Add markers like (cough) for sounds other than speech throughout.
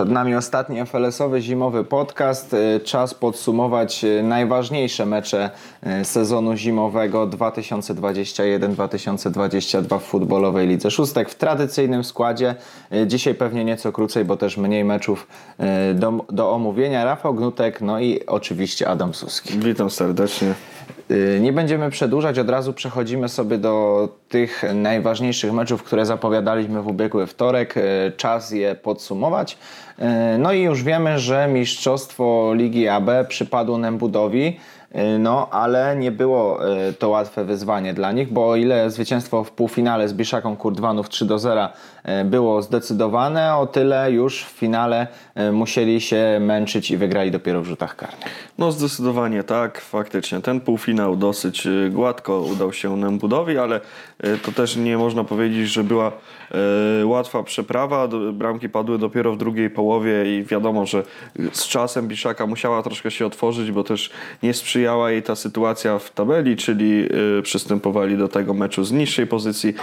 Przed nami ostatni FLS-owy zimowy podcast. Y, Czas podsumować y, najważniejsze mecze y, sezonu zimowego 2021-2022 w futbolowej Lidze Szóstek w tradycyjnym składzie. Dzisiaj pewnie nieco krócej, bo też mniej meczów do, do omówienia. Rafał Gnutek, no i oczywiście Adam Suski. Witam serdecznie. Nie będziemy przedłużać, od razu przechodzimy sobie do tych najważniejszych meczów, które zapowiadaliśmy w ubiegły wtorek. Czas je podsumować. Y, No i już wiemy, że mistrzostwo Ligi AB przypadło Nembudowi. Y, No, ale nie było y, to łatwe wyzwanie dla nich, bo o ile zwycięstwo w półfinale z Biszaką Kurdwanów 3 do 0 y, było zdecydowane, o tyle już w finale musieli się męczyć i wygrali dopiero w rzutach karnych. No zdecydowanie tak, faktycznie. Ten półfinał dosyć gładko udał się Nembudowi, ale to też nie można powiedzieć, że była łatwa przeprawa. Bramki padły dopiero w drugiej połowie i wiadomo, że z czasem Biszaka musiała troszkę się otworzyć, bo też nie sprzyjała jej ta sytuacja w tabeli, czyli y, przystępowali do tego meczu z niższej pozycji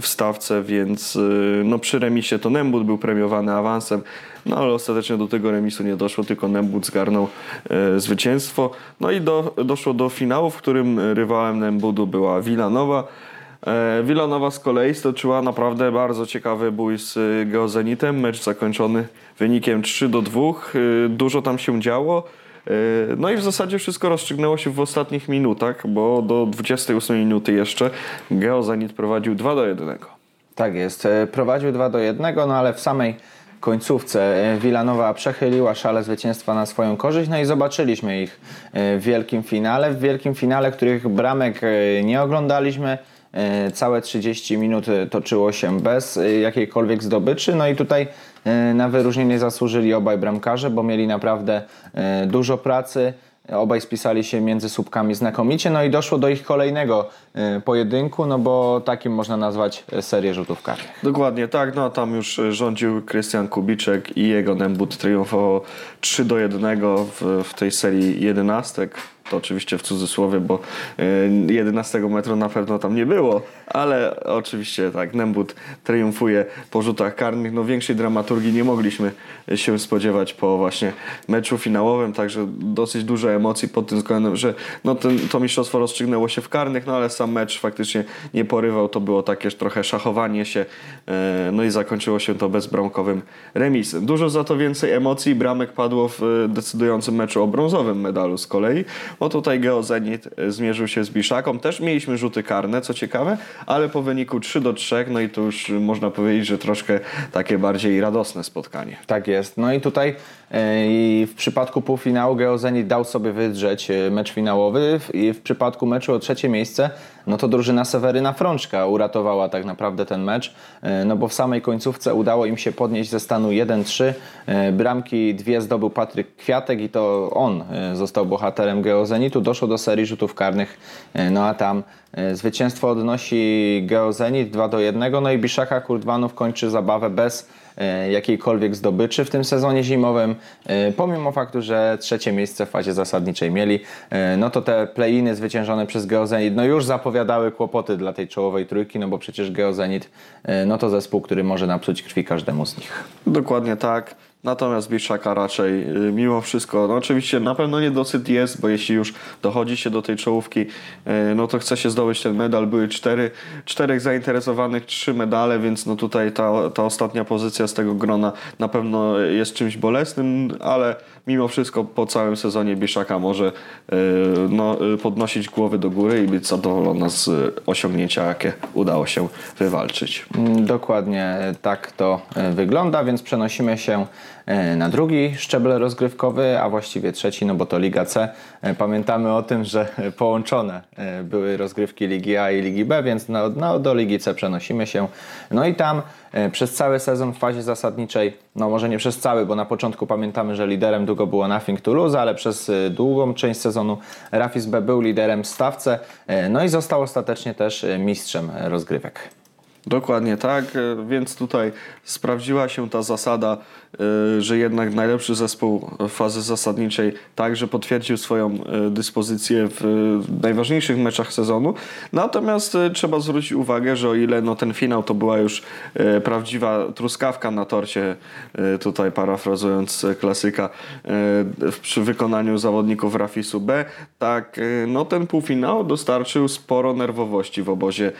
w stawce, więc y, no, przy remisie to Nembud był premiowany awansem. No ale ostatecznie do tego remisu nie doszło, tylko Nembut zgarnął e, zwycięstwo. No i do, doszło do finału, w którym rywalem Nembudu była Villanova. E, Villanova z kolei stoczyła naprawdę bardzo ciekawy bój z Geozenitem. Mecz zakończony wynikiem 3 do 2. E, dużo tam się działo. E, No i w zasadzie wszystko rozstrzygnęło się w ostatnich minutach, bo do 28 minuty jeszcze Geozenit prowadził 2 do 1. Tak jest. E, Prowadził 2 do 1, no ale w samej końcówce e, Wilanowa przechyliła szale zwycięstwa na swoją korzyść, no i zobaczyliśmy ich e, w wielkim finale. W wielkim finale, których bramek nie oglądaliśmy. Całe 30 minut toczyło się bez jakiejkolwiek zdobyczy. No i tutaj na wyróżnienie zasłużyli obaj bramkarze, bo mieli naprawdę e, dużo pracy. Obaj spisali się między słupkami znakomicie, no i doszło do ich kolejnego e, pojedynku, no bo takim można nazwać e, serię rzutów karnych. Dokładnie tak, no tam już e, rządził Krystian Kubiczek i jego Nembut triumfował 3 do 1 w, w tej serii jedenastek. To oczywiście w cudzysłowie, bo e, 11 metru na pewno tam nie było, ale oczywiście tak, Nembut triumfuje po rzutach karnych. No większej dramaturgii nie mogliśmy się spodziewać po właśnie meczu finałowym, także dosyć dużo emocji pod tym względem, że no ten, to mistrzostwo rozstrzygnęło się w karnych, no ale sam mecz faktycznie nie porywał, to było takie trochę szachowanie się, e, no i zakończyło się to bezbramkowym remisem. Dużo za to więcej emocji, bramek padło w e, decydującym meczu o brązowym medalu z kolei, bo tutaj Geozenit e, zmierzył się z Biszaką, też mieliśmy rzuty karne, co ciekawe, ale po wyniku 3 do 3, no i to już można powiedzieć, że troszkę takie bardziej radosne spotkanie. Tak jest. No i tutaj e, i w przypadku półfinału Geozenit dał sobie wydrzeć e, mecz finałowy i w przypadku meczu o trzecie miejsce, no to drużyna Seweryna Frączka uratowała tak naprawdę ten mecz, e, no bo w samej końcówce udało im się podnieść ze stanu 1-3. E, Bramki dwie zdobył Patryk Kwiatek i to on e, został bohaterem Geozenitu. Doszło do serii rzutów karnych, no a tam zwycięstwo odnosi Geozenit 2 do 1, no i Biszaka Kurdwanów kończy zabawę bez jakiejkolwiek zdobyczy w tym sezonie zimowym, e, pomimo faktu, że trzecie miejsce w fazie zasadniczej mieli, e, no to te play-iny zwyciężone przez Geozenit no już zapowiadały kłopoty dla tej czołowej trójki, no bo przecież Geozenit e, no to zespół, który może napsuć krwi każdemu z nich. Dokładnie tak. Natomiast Biszaka raczej y, mimo wszystko, no oczywiście na pewno niedosyt jest, bo jeśli już dochodzi się do tej czołówki, y, no to chce się zdobyć ten medal. Były cztery, czterech zainteresowanych, trzy medale, więc no tutaj ta, ta ostatnia pozycja z tego grona na pewno jest czymś bolesnym, ale mimo wszystko po całym sezonie Biszaka może y, no, podnosić głowy do góry i być zadowolona z osiągnięcia, jakie udało się wywalczyć. Mm, Dokładnie tak to wygląda, więc przenosimy się na drugi szczebel rozgrywkowy, a właściwie trzeci, no bo to Liga C. E, Pamiętamy o tym, że e, (laughs) połączone e, były rozgrywki Ligi A i Ligi B, więc no, no, do Ligi C przenosimy się. No i tam e, przez cały sezon w fazie zasadniczej, no może nie przez cały, bo na początku pamiętamy, że liderem długo było Nothing to Lose, ale przez e, długą część sezonu Rafis B był liderem w stawce, e, no i został ostatecznie też e, mistrzem e, rozgrywek. Dokładnie tak, e, więc tutaj sprawdziła się ta zasada, e, że jednak najlepszy zespół fazy zasadniczej także potwierdził swoją e, dyspozycję w najważniejszych meczach sezonu. Natomiast trzeba zwrócić uwagę, że o ile no, ten finał to była już prawdziwa truskawka na torcie, tutaj parafrazując klasyka, przy wykonaniu zawodników Rafisu B, tak no, ten półfinał dostarczył sporo nerwowości w obozie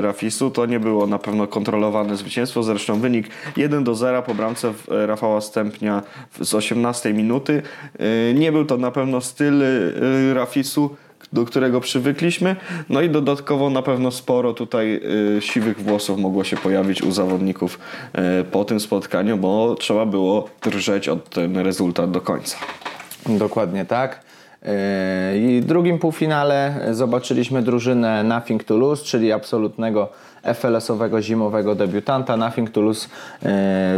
Rafisu. To nie było było na pewno kontrolowane zwycięstwo. Zresztą wynik 1 do 0 po bramce e, Rafała Stępnia z 18 minuty. E, nie był to na pewno styl e, Rafisu, do którego przywykliśmy. No i dodatkowo na pewno sporo tutaj siwych włosów mogło się pojawić u zawodników po tym spotkaniu, bo trzeba było drżeć od ten rezultat do końca. Dokładnie tak. I w drugim półfinale zobaczyliśmy drużynę Nothing to Lose, czyli absolutnego FLS-owego zimowego debiutanta. Nothing Toulouse yy,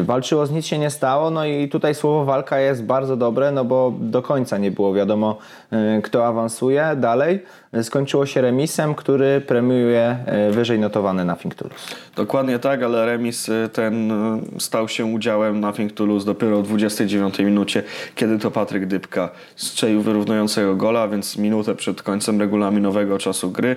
walczyło z nic się nie stało, no i tutaj słowo walka jest bardzo dobre, no bo do końca nie było wiadomo yy, kto awansuje dalej. Skończyło się remisem, który premiuje yy, wyżej notowany Nothing Toulouse. Dokładnie tak, ale remis ten stał się udziałem Nothing Toulouse dopiero w 29 minucie, kiedy to Patryk Dybka strzelił wyrównującego gola, więc minutę przed końcem regulaminowego czasu gry.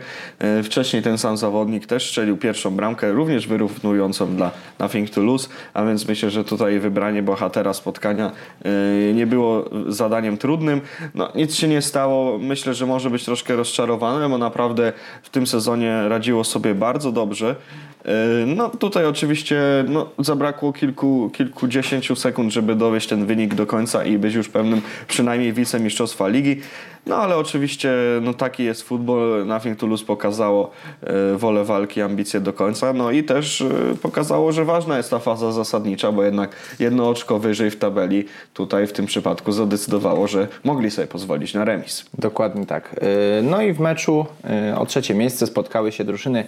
Wcześniej ten sam zawodnik też strzelił pierwszą bramkę, również wyrównującą dla Nothing to Lose, a więc myślę, że tutaj wybranie bohatera spotkania nie było zadaniem trudnym. No, nic się nie stało. Myślę, że może być troszkę rozczarowany, bo naprawdę w tym sezonie radziło sobie bardzo dobrze. Yy, no tutaj oczywiście no, zabrakło kilku, kilkudziesięciu sekund, żeby dowieść ten wynik do końca i być już pewnym przynajmniej wicemistrzostwa ligi. No ale oczywiście no, taki jest futbol. Nothing Toulouse pokazało e, wolę walki, ambicje do końca. No i też e, pokazało, że ważna jest ta faza zasadnicza, bo jednak jedno oczko wyżej w tabeli tutaj w tym przypadku zadecydowało, że mogli sobie pozwolić na remis. Dokładnie tak. No i w meczu o trzecie miejsce spotkały się drużyny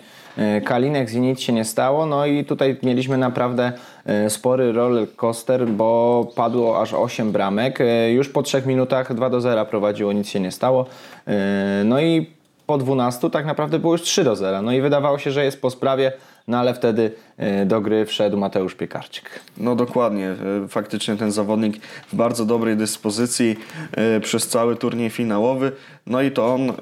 Kalinek i nic się nie stało. No i tutaj mieliśmy naprawdę E, spory roller coaster, bo padło aż 8 bramek. E, już po 3 minutach 2 do 0 prowadziło, nic się nie stało. E, no i po 12 tak naprawdę było już 3 do 0. No i wydawało się, że jest po sprawie, no ale wtedy do gry wszedł Mateusz Piekarczyk. No dokładnie, faktycznie ten zawodnik w bardzo dobrej dyspozycji przez cały turniej finałowy. No i to on,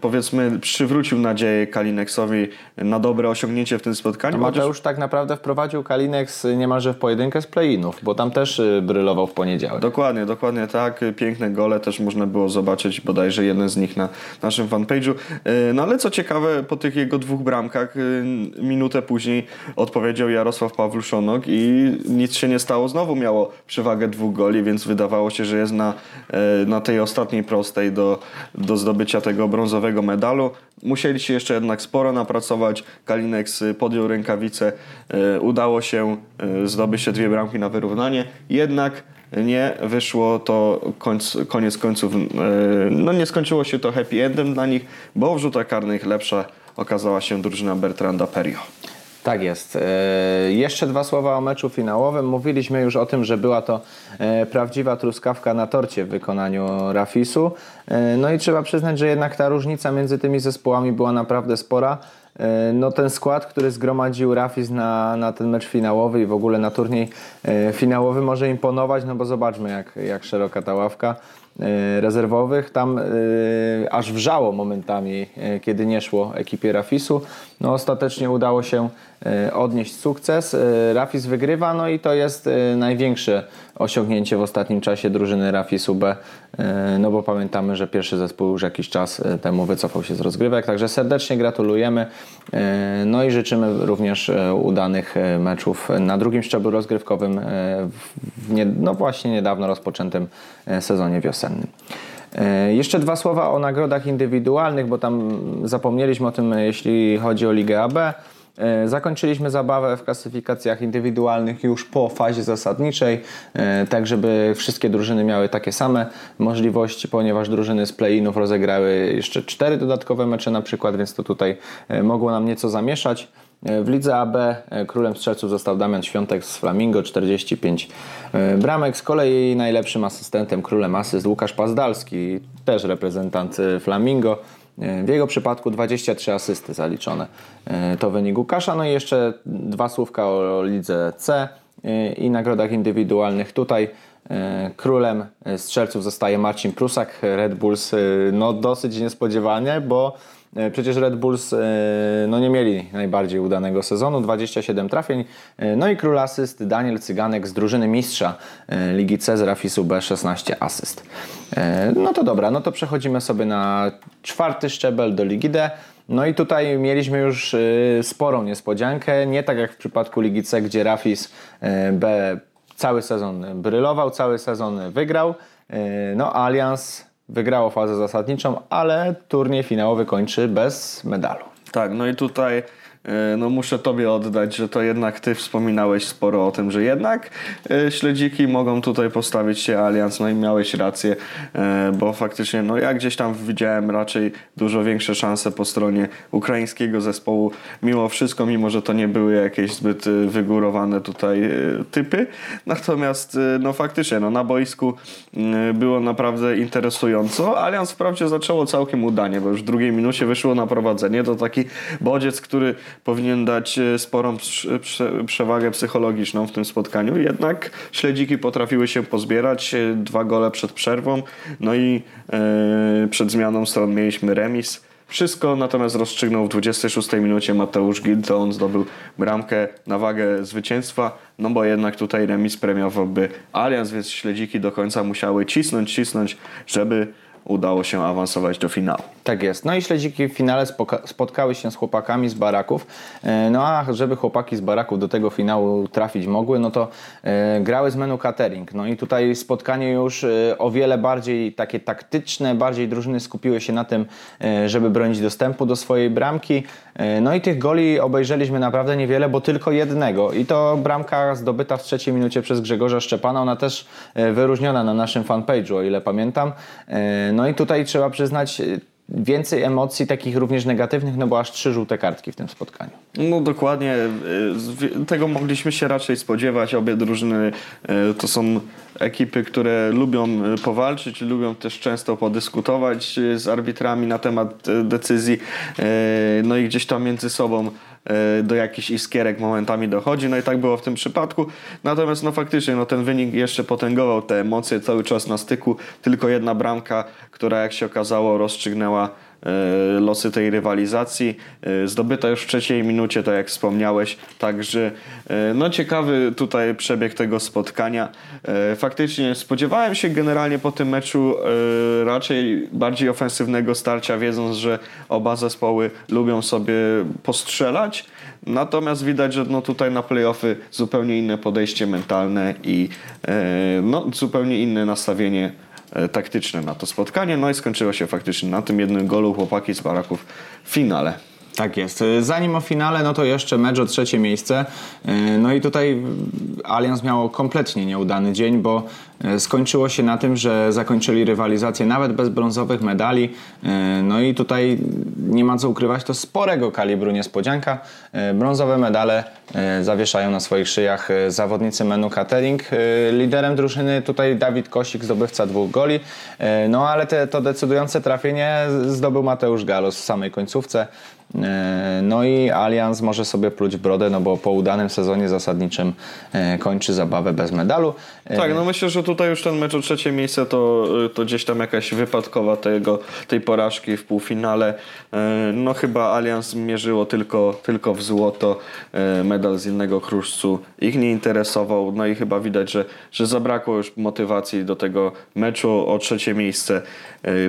powiedzmy, przywrócił nadzieję Kalineksowi na dobre osiągnięcie w tym spotkaniu. No Mateusz tak naprawdę wprowadził Kalineks niemalże w pojedynkę z play-inów, bo tam też brylował w poniedziałek. Dokładnie, dokładnie tak. Piękne gole też można było zobaczyć, bodajże jeden z nich na naszym fanpage'u. No ale co ciekawe, po tych jego dwóch bramkach, minutę później odpowiedział Jarosław Pawluszonok i nic się nie stało. Znowu miało przewagę dwóch goli, więc wydawało się, że jest na, na tej ostatniej prostej do, do do zdobycia tego brązowego medalu. Musieli się jeszcze jednak sporo napracować. Kalinex podjął rękawice. E, udało się e, zdobyć te dwie bramki na wyrównanie. Jednak nie wyszło to końc, koniec końców, e, no nie skończyło się to happy endem dla nich, bo w rzutach karnych lepsza okazała się drużyna Bertranda Perio. Tak jest. E, jeszcze dwa słowa o meczu finałowym. Mówiliśmy już o tym, że była to e, prawdziwa truskawka na torcie w wykonaniu Rafisu. E, no i trzeba przyznać, że jednak ta różnica między tymi zespołami była naprawdę spora. No ten skład, który zgromadził Rafis na, na ten mecz finałowy i w ogóle na turniej finałowy może imponować, no bo zobaczmy jak, jak szeroka ta ławka. Rezerwowych. Tam aż wrzało momentami, kiedy nie szło ekipie Rafisu. No, ostatecznie udało się odnieść sukces. Rafis wygrywa, no i to jest największe osiągnięcie w ostatnim czasie drużyny Rafisu B, no bo pamiętamy, że pierwszy zespół już jakiś czas temu wycofał się z rozgrywek, także serdecznie gratulujemy, no i życzymy również udanych meczów na drugim szczeblu rozgrywkowym w nie, no właśnie niedawno rozpoczętym sezonie wiosennym. E, jeszcze dwa słowa o nagrodach indywidualnych, bo tam zapomnieliśmy o tym, jeśli chodzi o Ligę AB. E, zakończyliśmy zabawę w klasyfikacjach indywidualnych już po fazie zasadniczej, e, tak żeby wszystkie drużyny miały takie same możliwości, ponieważ drużyny z play-inów rozegrały jeszcze cztery dodatkowe mecze na przykład, więc to tutaj mogło nam nieco zamieszać. W lidze AB e, królem strzelców został Damian Świątek z Flamingo, 45 e, bramek. Z kolei najlepszym asystentem królem asyst Łukasz Pazdalski, też reprezentant e, Flamingo, W jego przypadku 23 asysty zaliczone. To wynik Łukasza. No i jeszcze dwa słówka o lidze C i nagrodach indywidualnych. Tutaj królem strzelców zostaje Marcin Prusak, Red Bulls. No dosyć niespodziewanie, bo E, przecież Red Bulls e, no, nie mieli najbardziej udanego sezonu, 27 trafień. E, no i król asyst Daniel Cyganek z drużyny mistrza Ligi C z Rafisu B 16 asyst. No to dobra, no to przechodzimy sobie na czwarty szczebel do Ligi D. No i tutaj mieliśmy już sporą niespodziankę, nie tak jak w przypadku Ligi C, gdzie Rafis B cały sezon brylował, cały sezon wygrał. No Allianz wygrało fazę zasadniczą, ale turniej finałowy kończy bez medalu. Tak, no i tutaj no muszę Tobie oddać, że to jednak Ty wspominałeś sporo o tym, że jednak e, śledziki mogą tutaj postawić się alians, no i miałeś rację, e, bo faktycznie no ja gdzieś tam widziałem raczej dużo większe szanse po stronie ukraińskiego zespołu, mimo wszystko, mimo że to nie były jakieś zbyt wygórowane tutaj typy, natomiast no faktycznie no na boisku było naprawdę interesująco, Alians wprawdzie zaczęło całkiem udanie, bo już w drugiej minucie wyszło na prowadzenie, to taki bodziec, który powinien dać e, sporą przewagę psychologiczną w tym spotkaniu. Jednak śledziki potrafiły się pozbierać. E, dwa gole przed przerwą, no i e, przed zmianą stron mieliśmy remis. Wszystko natomiast rozstrzygnął w 26 minucie Mateusz Gil, on zdobył bramkę na wagę zwycięstwa, no bo jednak tutaj remis premiowałby Allianz, więc śledziki do końca musiały cisnąć, cisnąć, żeby udało się awansować do finału. Tak jest. No i śledziki w finale spotkały się z chłopakami z baraków. E, no a żeby chłopaki z baraków do tego finału trafić mogły, no to e, grały z menu catering. No i tutaj spotkanie już e, o wiele bardziej takie taktyczne, bardziej drużyny skupiły się na tym, żeby bronić dostępu do swojej bramki. No i tych goli obejrzeliśmy naprawdę niewiele, bo tylko jednego. I to bramka zdobyta w trzeciej minucie przez Grzegorza Szczepana. Ona też wyróżniona na naszym fanpage'u, o ile pamiętam. No i tutaj trzeba przyznać, więcej emocji takich również negatywnych, no bo aż trzy żółte kartki w tym spotkaniu. No dokładnie, y, tego mogliśmy się raczej spodziewać. Obie drużyny y, to są ekipy, które lubią y, powalczyć, lubią też często podyskutować z arbitrami na temat decyzji, no i gdzieś tam między sobą do jakichś iskierek momentami dochodzi, no i tak było w tym przypadku. Natomiast no faktycznie no ten wynik jeszcze potęgował te emocje cały czas na styku. Tylko jedna bramka, która jak się okazało rozstrzygnęła E, losy tej rywalizacji. E, zdobyta już w trzeciej minucie, tak jak wspomniałeś. Także e, no ciekawy tutaj przebieg tego spotkania. Faktycznie spodziewałem się generalnie po tym meczu raczej bardziej ofensywnego starcia, wiedząc, że oba zespoły lubią sobie postrzelać. Natomiast widać, że no tutaj na playoffy zupełnie inne podejście mentalne i no, zupełnie inne nastawienie E, taktyczne na to spotkanie. No i skończyło się faktycznie na tym jednym golu chłopaki z baraków w finale. Tak jest. Zanim o finale, no to jeszcze mecz o trzecie miejsce. E, no i tutaj Allianz miało kompletnie nieudany dzień, bo e, skończyło się na tym, że zakończyli rywalizację nawet bez brązowych medali. No i tutaj nie ma co ukrywać, to sporego kalibru niespodzianka. Brązowe medale zawieszają na swoich szyjach zawodnicy menu catering. Liderem drużyny tutaj Dawid Kosik, zdobywca dwóch goli. No ale te, to decydujące trafienie zdobył Mateusz Galos w samej końcówce. E, no i Allianz może sobie pluć w brodę, no bo po udanym sezonie zasadniczym e, kończy zabawę bez medalu. E, tak, no myślę, że tutaj już ten mecz o trzecie miejsce to, to gdzieś tam jakaś wypadkowa tego, tej porażki w półfinale. No chyba Allianz mierzyło tylko, tylko w złoto. Medal z innego kruszcu ich nie interesował. No i chyba widać, że, że zabrakło już motywacji do tego meczu o trzecie miejsce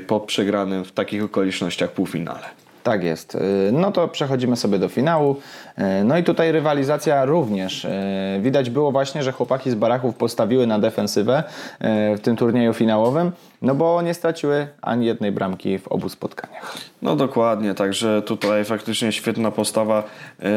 po przegranym w takich okolicznościach półfinale. Tak jest. Y, no to przechodzimy sobie do finału. Y, no i tutaj rywalizacja również. Y, widać było właśnie, że chłopaki z Barachów postawiły na defensywę w tym turnieju finałowym, no bo nie straciły ani jednej bramki w obu spotkaniach. No dokładnie, także tutaj faktycznie świetna postawa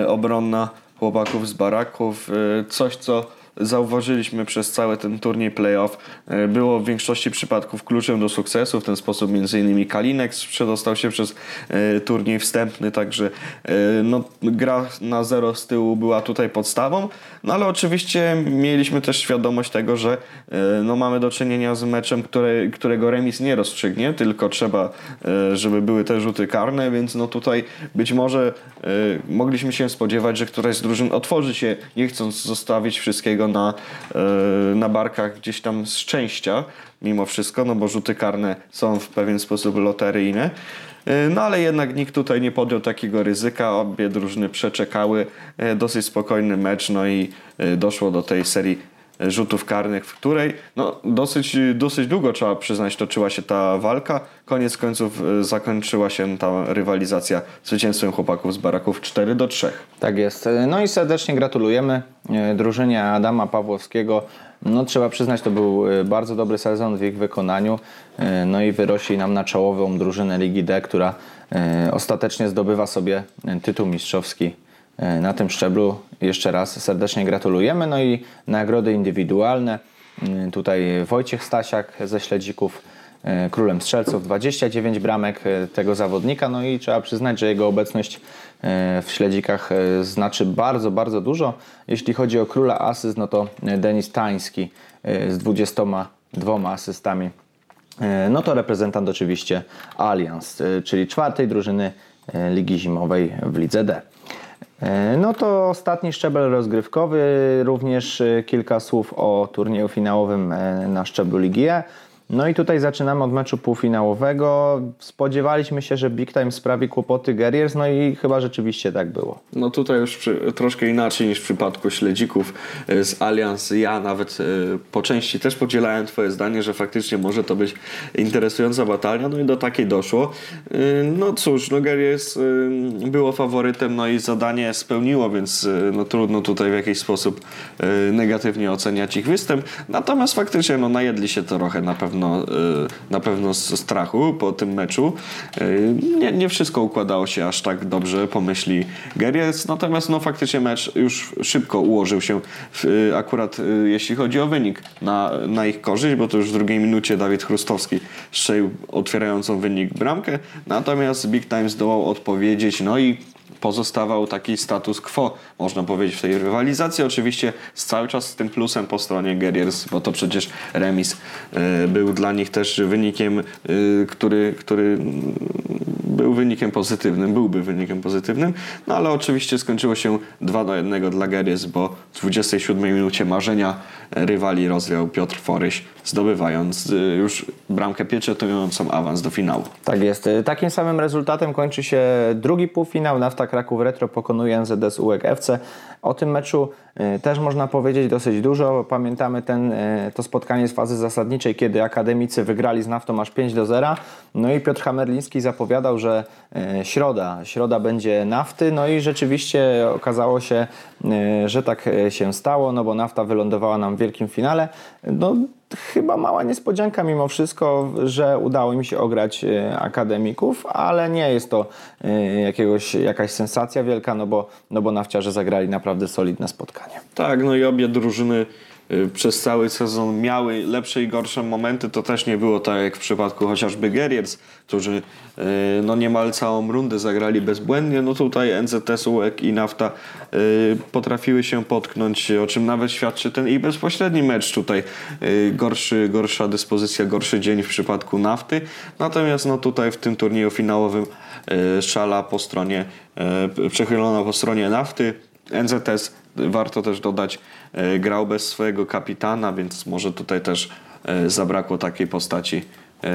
obronna chłopaków z Baraków. Coś, co zauważyliśmy przez cały ten turniej playoff, e, było w większości przypadków kluczem do sukcesu. W ten sposób m.in. Kalinek przedostał się przez e, turniej wstępny, także e, no, gra na zero z tyłu była tutaj podstawą. No ale oczywiście mieliśmy też świadomość tego, że no, mamy do czynienia z meczem, które, którego remis nie rozstrzygnie, tylko trzeba, żeby były te rzuty karne, więc no tutaj być może mogliśmy się spodziewać, że któraś z drużyn otworzy się, nie chcąc zostawić wszystkiego na, e, na barkach gdzieś tam szczęścia, mimo wszystko, no bo rzuty karne są w pewien sposób loteryjne. E, no ale jednak nikt tutaj nie podjął takiego ryzyka. Obie drużyny przeczekały e, dosyć spokojny mecz, no i doszło do tej serii rzutów karnych, w której no, dosyć, dosyć długo trzeba przyznać, toczyła się ta walka. Koniec końców e, zakończyła się ta rywalizacja zwycięstwem chłopaków z baraków 4 do 3. Tak jest. No i serdecznie gratulujemy e, drużynie Adama Pawłowskiego. No trzeba przyznać, to był e, bardzo dobry sezon w ich wykonaniu. No i wyrośli nam na czołową drużynę Ligi D, która ostatecznie zdobywa sobie tytuł mistrzowski na tym szczeblu jeszcze raz serdecznie gratulujemy. No i nagrody indywidualne. Mm, tutaj Wojciech Stasiak ze Śledzików, e, królem strzelców, 29 bramek e, tego zawodnika. No i trzeba przyznać, że jego obecność w Śledzikach znaczy bardzo, bardzo dużo. Jeśli chodzi o króla asyst, no to Denis Tański z 22 asystami. No to reprezentant oczywiście Allianz, czyli czwartej drużyny Ligi Zimowej w Lidze D. E, no to ostatni szczebel rozgrywkowy, również e, kilka słów o turnieju finałowym e, na szczeblu Ligi E. No i tutaj zaczynamy od meczu półfinałowego. Spodziewaliśmy się, że Big Time sprawi kłopoty Guerriers, no i chyba rzeczywiście tak było. No tutaj już przy, troszkę inaczej niż w przypadku śledzików e, z Allianz. Ja nawet e, po części też podzielałem Twoje zdanie, że faktycznie może to być interesująca batalia, no i do takiej doszło. E, no cóż, no Guerriers było faworytem, no i zadanie spełniło, więc no trudno tutaj w jakiś sposób negatywnie oceniać ich występ. Natomiast faktycznie no najedli się trochę na pewno pewno, y, na pewno z strachu po tym meczu. Y, nie, nie wszystko układało się aż tak dobrze, pomyśli Geriec, natomiast no faktycznie mecz już szybko ułożył się w, y, akurat jeśli chodzi o wynik na, na ich korzyść, bo to już w drugiej minucie Dawid Chrustowski strzelił otwierającą wynik bramkę, natomiast Big Time zdołał odpowiedzieć, no i pozostawał taki status quo, można powiedzieć, w tej rywalizacji. Oczywiście z cały czas z tym plusem po stronie Guerriers, bo to przecież remis y, był dla nich też wynikiem, y, który, który był wynikiem pozytywnym, byłby wynikiem pozytywnym, no ale oczywiście skończyło się 2 do 1 dla Guerriers, bo w 27 minucie marzenia rywali rozwiał Piotr Foryś, zdobywając y, już bramkę pieczętującą awans do finału. Tak jest. Takim samym rezultatem kończy się drugi półfinał. Nafta Kraków Retro pokonuje NZS UEK FC. O tym meczu y, też można powiedzieć dosyć dużo. Pamiętamy ten, y, to spotkanie z fazy zasadniczej, kiedy akademicy wygrali z Naftą aż 5 do 0. No i Piotr Hamerliński zapowiadał, że środa, środa będzie Nafty. No i rzeczywiście okazało się, że tak się stało, no bo Nafta wylądowała nam w wielkim finale. No, chyba mała niespodzianka mimo wszystko, że udało mi się ograć e, akademików, ale nie jest to e, jakiegoś, jakaś sensacja wielka, no bo, no bo nawciarze zagrali naprawdę solidne spotkanie. Tak, no i obie drużyny przez cały sezon miały lepsze i gorsze momenty, to też nie było tak jak w przypadku chociażby Guerriers, którzy y, no niemal całą rundę zagrali bezbłędnie. No tutaj NZS, UEK i Nafta y, potrafiły się potknąć, o czym nawet świadczy ten i bezpośredni mecz tutaj. Gorszy, gorsza dyspozycja, gorszy dzień w przypadku Nafty. Natomiast no tutaj w tym turnieju finałowym szala po stronie, przechylona po stronie Nafty. NZS warto też dodać, e, grał bez swojego kapitana, więc może tutaj też e, zabrakło takiej postaci, e,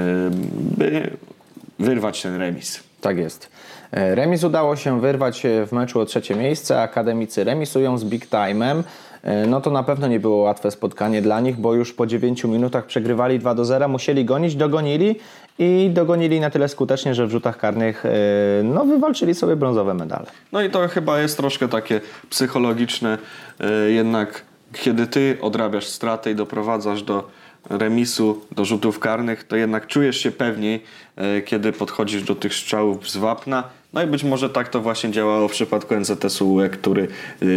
by wyrwać ten remis. Tak jest. Remis udało się wyrwać w meczu o trzecie miejsce. Akademicy remisują z Big Time'em. No to na pewno nie było łatwe spotkanie dla nich, bo już po 9 minutach przegrywali 2 do 0, musieli gonić, dogonili i dogonili na tyle skutecznie, że w rzutach karnych e, no, wywalczyli sobie brązowe medale. No i to chyba jest troszkę takie psychologiczne, e, jednak kiedy ty odrabiasz stratę i doprowadzasz do remisu, do rzutów karnych, to jednak czujesz się pewniej, e, kiedy podchodzisz do tych strzałów z wapna No i być może tak to właśnie działało w przypadku NZS UE, który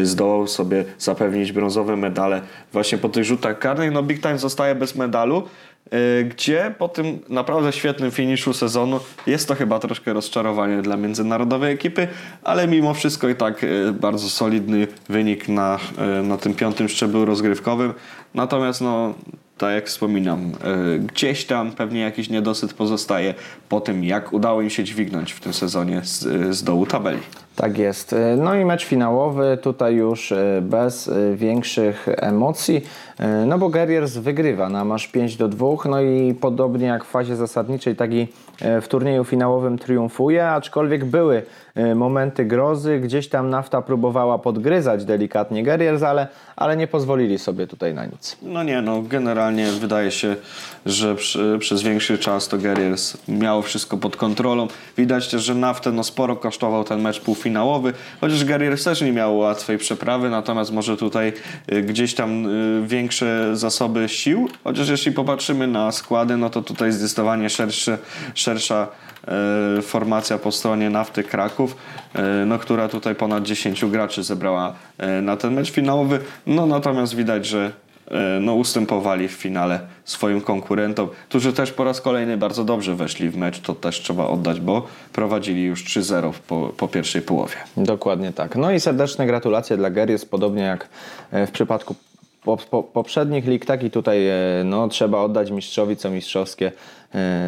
zdołał sobie zapewnić brązowe medale właśnie po tych rzutach karnych. No Big Time zostaje bez medalu, gdzie po tym naprawdę świetnym finiszu sezonu jest to chyba troszkę rozczarowanie dla międzynarodowej ekipy, ale mimo wszystko i tak y, bardzo solidny wynik na, na tym piątym szczeblu rozgrywkowym. Natomiast no tak jak wspominam, gdzieś tam pewnie jakiś niedosyt pozostaje po tym, jak udało im się dźwignąć w tym sezonie z, z dołu tabeli. Tak jest. No i mecz finałowy tutaj już bez większych emocji, no bo Guerriers wygrywa na masz 5 do 2, no i podobnie jak w fazie zasadniczej, tak i w turnieju finałowym triumfuje, aczkolwiek były momenty grozy, gdzieś tam nafta próbowała podgryzać delikatnie Guerriers, ale, ale nie pozwolili sobie tutaj na nic. No nie, no generalnie wydaje się, że przy, przez większy czas to Guerriers miało wszystko pod kontrolą. Widać też, że naftę no sporo kosztował ten mecz półfinałowy, chociaż Guerriers też nie miał łatwej przeprawy, natomiast może tutaj y, gdzieś tam y, większe zasoby sił, chociaż jeśli popatrzymy na składy, no to tutaj zdecydowanie szerszy, szersza e, formacja po stronie Nafty Kraków, no, która tutaj ponad 10 graczy zebrała na ten mecz finałowy. No natomiast widać, że no, ustępowali w finale swoim konkurentom, którzy też po raz kolejny bardzo dobrze weszli w mecz, to też trzeba oddać, bo prowadzili już 3-0 po, po pierwszej połowie. Dokładnie tak. No i serdeczne gratulacje dla Geries, podobnie jak w przypadku po, po, poprzednich lig, tak i tutaj no, trzeba oddać mistrzowi co mistrzowskie.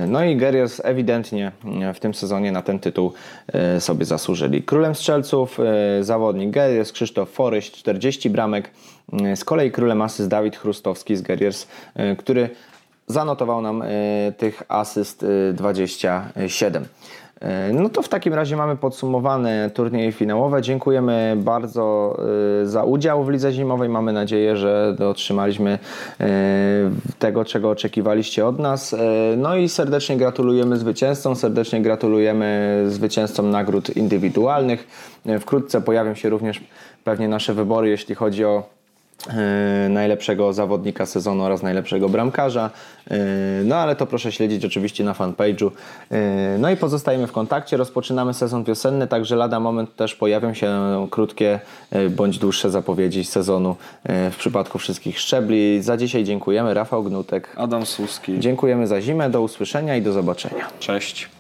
No i Guerriers ewidentnie w tym sezonie na ten tytuł sobie zasłużyli. Królem strzelców zawodnik Guerriers Krzysztof Foryś, 40 bramek. Z kolei królem asyst Dawid Chrustowski z Guerriers, który zanotował nam tych asyst 27. No to w takim razie mamy podsumowane turnieje finałowe. Dziękujemy bardzo za udział w lidze zimowej. Mamy nadzieję, że otrzymaliśmy tego, czego oczekiwaliście od nas. No i serdecznie gratulujemy zwycięzcom, serdecznie gratulujemy zwycięzcom nagród indywidualnych. Wkrótce pojawią się również pewnie nasze wybory, jeśli chodzi o najlepszego zawodnika sezonu oraz najlepszego bramkarza. No ale to proszę śledzić oczywiście na fanpage'u. No i pozostajemy w kontakcie. Rozpoczynamy sezon wiosenny, także lada moment też pojawią się krótkie bądź dłuższe zapowiedzi sezonu w przypadku wszystkich szczebli. Za dzisiaj dziękujemy. Rafał Gnutek. Adam Suski. Dziękujemy za zimę. Do usłyszenia i do zobaczenia. Cześć.